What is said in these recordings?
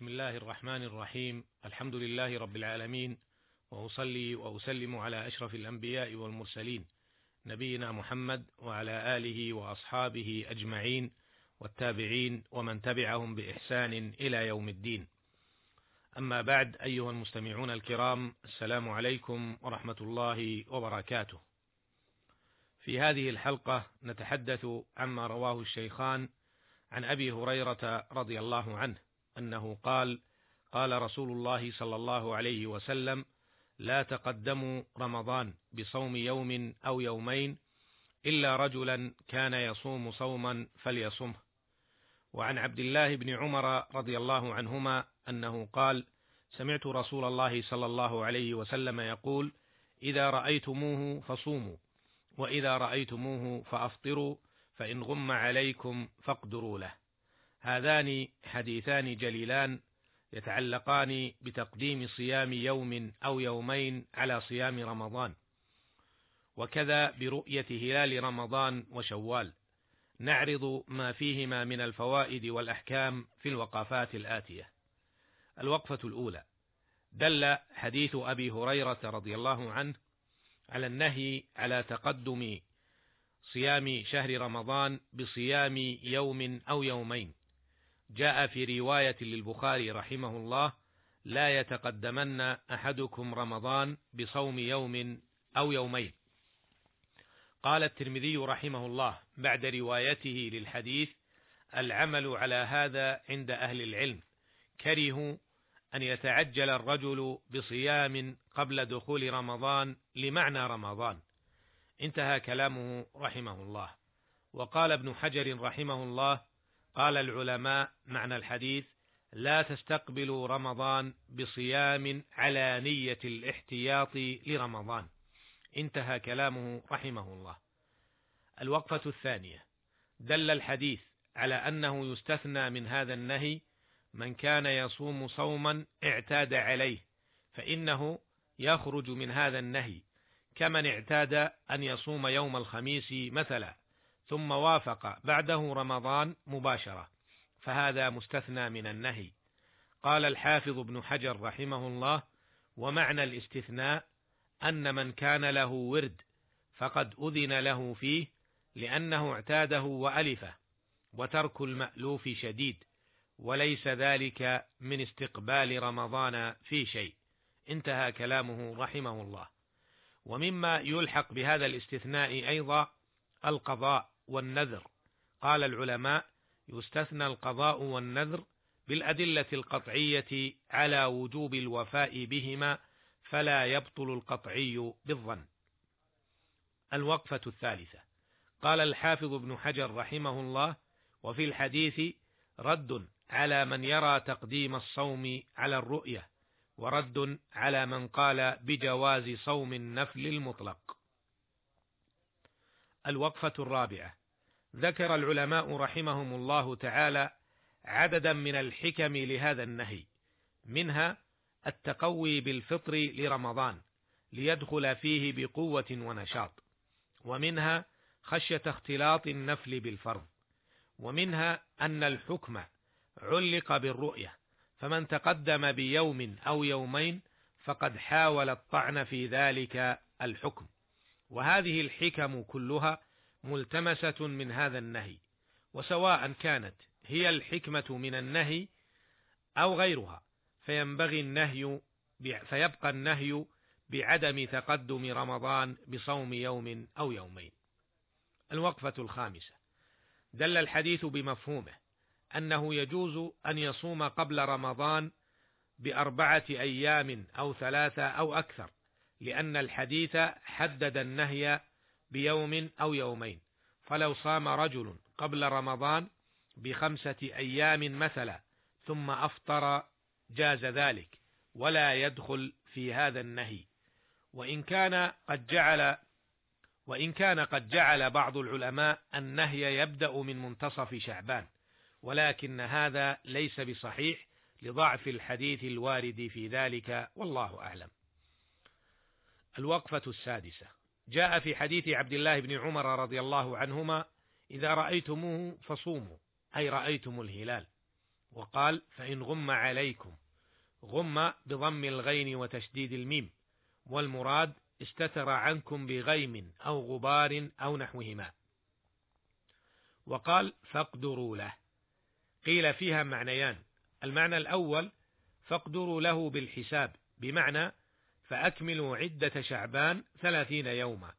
بسم الله الرحمن الرحيم. الحمد لله رب العالمين. وأصلي وأسلم على أشرف الأنبياء والمرسلين. نبينا محمد وعلى آله وأصحابه أجمعين والتابعين ومن تبعهم بإحسان إلى يوم الدين. أما بعد أيها المستمعون الكرام السلام عليكم ورحمة الله وبركاته. في هذه الحلقة نتحدث عما رواه الشيخان عن أبي هريرة رضي الله عنه. أنه قال قال رسول الله صلى الله عليه وسلم لا تقدموا رمضان بصوم يوم أو يومين إلا رجلا كان يصوم صوما فليصمه. وعن عبد الله بن عمر رضي الله عنهما أنه قال سمعت رسول الله صلى الله عليه وسلم يقول إذا رأيتموه فصوموا وإذا رأيتموه فأفطروا فإن غم عليكم فاقدروا له. هذان حديثان جليلان يتعلقان بتقديم صيام يوم أو يومين على صيام رمضان. وكذا برؤية هلال رمضان وشوال. نعرض ما فيهما من الفوائد والأحكام في الوقفات الآتية. الوقفة الأولى. دل حديث أبي هريرة رضي الله عنه على النهي على تقدم صيام شهر رمضان بصيام يوم أو يومين. جاء في رواية للبخاري رحمه الله لا يتقدمن أحدكم رمضان بصوم يوم أو يومين. قال الترمذي رحمه الله بعد روايته للحديث العمل على هذا عند أهل العلم كرهوا أن يتعجل الرجل بصيام قبل دخول رمضان لمعنى رمضان. انتهى كلامه رحمه الله. وقال ابن حجر رحمه الله قال العلماء معنى الحديث لا تستقبلوا رمضان بصيام على نية الاحتياط لرمضان. انتهى كلامه رحمه الله. الوقفة الثانية. دل الحديث على أنه يستثنى من هذا النهي من كان يصوم صوما اعتاد عليه فإنه يخرج من هذا النهي كمن اعتاد أن يصوم يوم الخميس مثلا. ثم وافق بعده رمضان مباشرة فهذا مستثنى من النهي. قال الحافظ ابن حجر رحمه الله ومعنى الاستثناء أن من كان له ورد فقد أذن له فيه لأنه اعتاده وألفه وترك المألوف شديد وليس ذلك من استقبال رمضان في شيء. انتهى كلامه رحمه الله. ومما يلحق بهذا الاستثناء أيضا القضاء والنذر قال العلماء يستثنى القضاء والنذر بالأدلة القطعية على وجوب الوفاء بهما فلا يبطل القطعي بالظن. الوقفة الثالثة قال الحافظ ابن حجر رحمه الله وفي الحديث رد على من يرى تقديم الصوم على الرؤية ورد على من قال بجواز صوم النفل المطلق. الوقفة الرابعة ذكر العلماء رحمهم الله تعالى عددا من الحكم لهذا النهي منها التقوي بالفطر لرمضان ليدخل فيه بقوة ونشاط ومنها خشية اختلاط النفل بالفرض ومنها أن الحكم علق بالرؤية فمن تقدم بيوم أو يومين فقد حاول الطعن في ذلك الحكم. وهذه الحكم كلها ملتمسة من هذا النهي وسواء كانت هي الحكمة من النهي أو غيرها فينبغي النهي فيبقى النهي بعدم تقدم رمضان بصوم يوم أو يومين. الوقفة الخامسة دل الحديث بمفهومه أنه يجوز أن يصوم قبل رمضان بأربعة أيام أو ثلاثة أو أكثر، لأن الحديث حدد النهي بيوم أو يومين. فلو صام رجل قبل رمضان بخمسة أيام مثلا ثم أفطر جاز ذلك ولا يدخل في هذا النهي. وإن كان قد جعل وإن كان قد جعل بعض العلماء النهي يبدأ من منتصف شعبان ولكن هذا ليس بصحيح لضعف الحديث الوارد في ذلك والله أعلم. الوقفة السادسة. جاء في حديث عبد الله بن عمر رضي الله عنهما إذا رأيتموه فصوموا. أي رأيتم الهلال. وقال فإن غم عليكم. غم بضم الغين وتشديد الميم. والمراد استتر عنكم بغيم أو غبار أو نحوهما. وقال فاقدروا له. قيل فيها معنيان. المعنى الأول فاقدروا له بالحساب. بمعنى فأكملوا عدة شعبان ثلاثين يوما.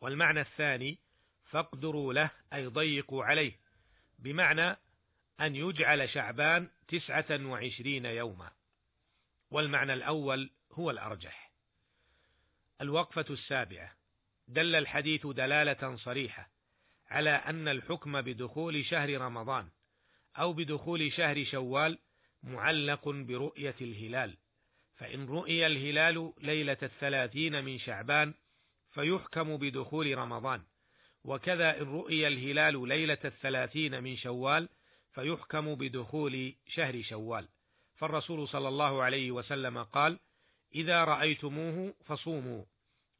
والمعنى الثاني فاقدروا له أي ضيقوا عليه بمعنى أن يجعل شعبان تسعة وعشرين يوما. والمعنى الأول هو الأرجح. الوقفة السابعة. دل الحديث دلالة صريحة على أن الحكم بدخول شهر رمضان أو بدخول شهر شوال معلق برؤية الهلال. فإن رؤي الهلال ليلة الثلاثين من شعبان فيحكم بدخول رمضان. وكذا إن رؤي الهلال ليلة الثلاثين من شوال فيحكم بدخول شهر شوال. فالرسول صلى الله عليه وسلم قال إذا رأيتموه فصوموا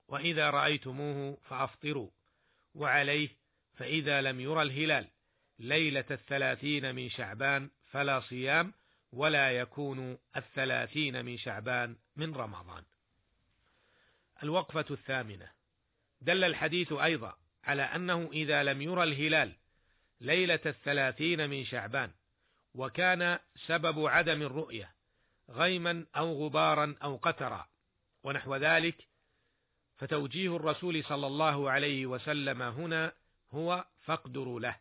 وإذا رأيتموه فأفطروا وعليه فإذا لم يرى الهلال ليلة الثلاثين من شعبان فلا صيام ولا يكون الثلاثين من شعبان من رمضان. الوقفة الثامنة. دل الحديث أيضا على أنه إذا لم يرى الهلال ليلة الثلاثين من شعبان وكان سبب عدم الرؤية غيما أو غبارا أو قترا ونحو ذلك فتوجيه الرسول صلى الله عليه وسلم هنا هو فاقدروا له.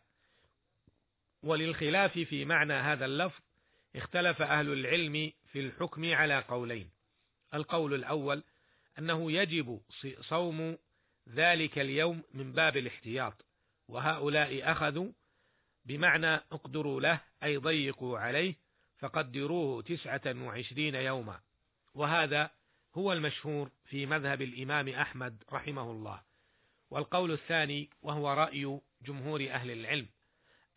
وللخلاف في معنى هذا اللفظ اختلف أهل العلم في الحكم على قولين. القول الأول أنه يجب صوم ذلك اليوم من باب الاحتياط وهؤلاء أخذوا بمعنى اقدروا له أي ضيقوا عليه فقدروه تسعة وعشرين يوما. وهذا هو المشهور في مذهب الإمام أحمد رحمه الله. والقول الثاني وهو رأي جمهور أهل العلم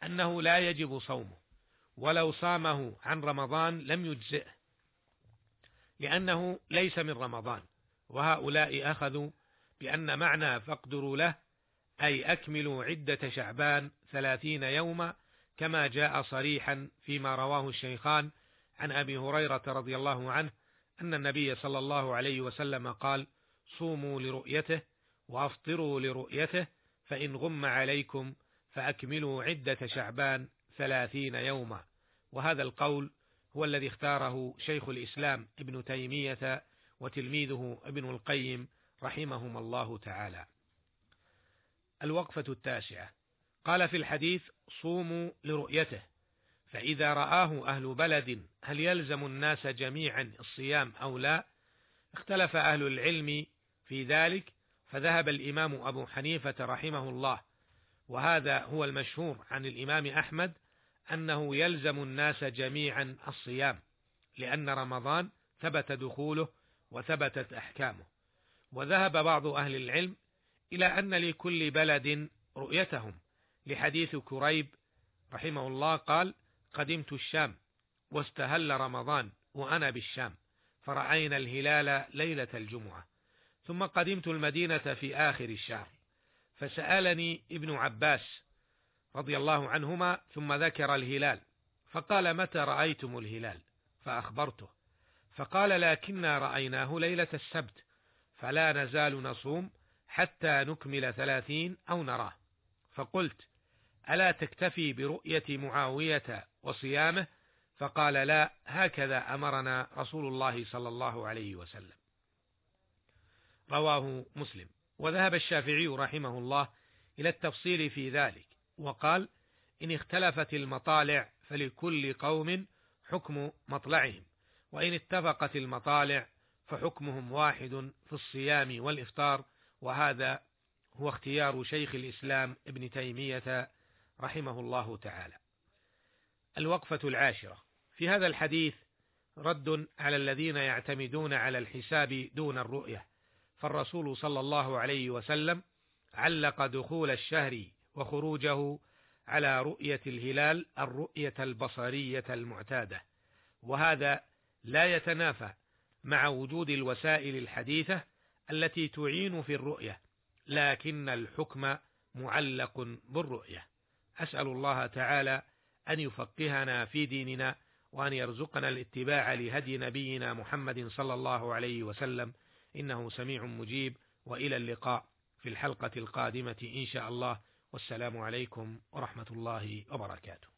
أنه لا يجب صومه. ولو صامه عن رمضان لم يجزئه لأنه ليس من رمضان. وهؤلاء أخذوا بأن معنى فاقدروا له أي أكملوا عدة شعبان ثلاثين يوما كما جاء صريحا فيما رواه الشيخان عن أبي هريرة رضي الله عنه أن النبي صلى الله عليه وسلم قال صوموا لرؤيته وأفطروا لرؤيته فإن غم عليكم فأكملوا عدة شعبان ثلاثين يوما. وهذا القول هو الذي اختاره شيخ الإسلام ابن تيمية وتلميذه ابن القيم رحمهما الله تعالى. الوقفة التاسعة. قال في الحديث صوموا لرؤيته فإذا رآه أهل بلد هل يلزم الناس جميعا الصيام أو لا؟ اختلف أهل العلم في ذلك فذهب الإمام أبو حنيفة رحمه الله وهذا هو المشهور عن الإمام أحمد أنه يلزم الناس جميعا الصيام لأن رمضان ثبت دخوله وثبتت أحكامه. وذهب بعض أهل العلم إلى أن لكل بلد رؤيتهم. لحديث كريب رحمه الله قال قدمت الشام واستهل رمضان وأنا بالشام فرأينا الهلال ليلة الجمعة ثم قدمت المدينة في آخر الشهر فسألني ابن عباس رضي الله عنهما ثم ذكر الهلال فقال متى رأيتم الهلال؟ فأخبرته. فقال لكنا رأيناه ليلة السبت فلا نزال نصوم حتى نكمل ثلاثين أو نراه. فقلت ألا تكتفي برؤية معاوية وصيامه؟ فقال لا هكذا أمرنا رسول الله صلى الله عليه وسلم. رواه مسلم. وذهب الشافعي رحمه الله إلى التفصيل في ذلك وقال إن اختلفت المطالع فلكل قوم حكم مطلعهم وإن اتفقت المطالع فحكمهم واحد في الصيام والإفطار وهذا هو اختيار شيخ الإسلام ابن تيمية رحمه الله تعالى. الوقفة العاشرة في هذا الحديث رد على الذين يعتمدون على الحساب دون الرؤية، فالرسول صلى الله عليه وسلم علق دخول الشهر وخروجه على رؤية الهلال الرؤية البصرية المعتادة، وهذا لا يتنافى مع وجود الوسائل الحديثة التي تعين في الرؤية لكن الحكم معلق بالرؤية. أسأل الله تعالى أن يفقهنا في ديننا وأن يرزقنا الاتباع لهدي نبينا محمد صلى الله عليه وسلم إنه سميع مجيب وإلى اللقاء في الحلقة القادمة إن شاء الله. والسلام عليكم ورحمة الله وبركاته.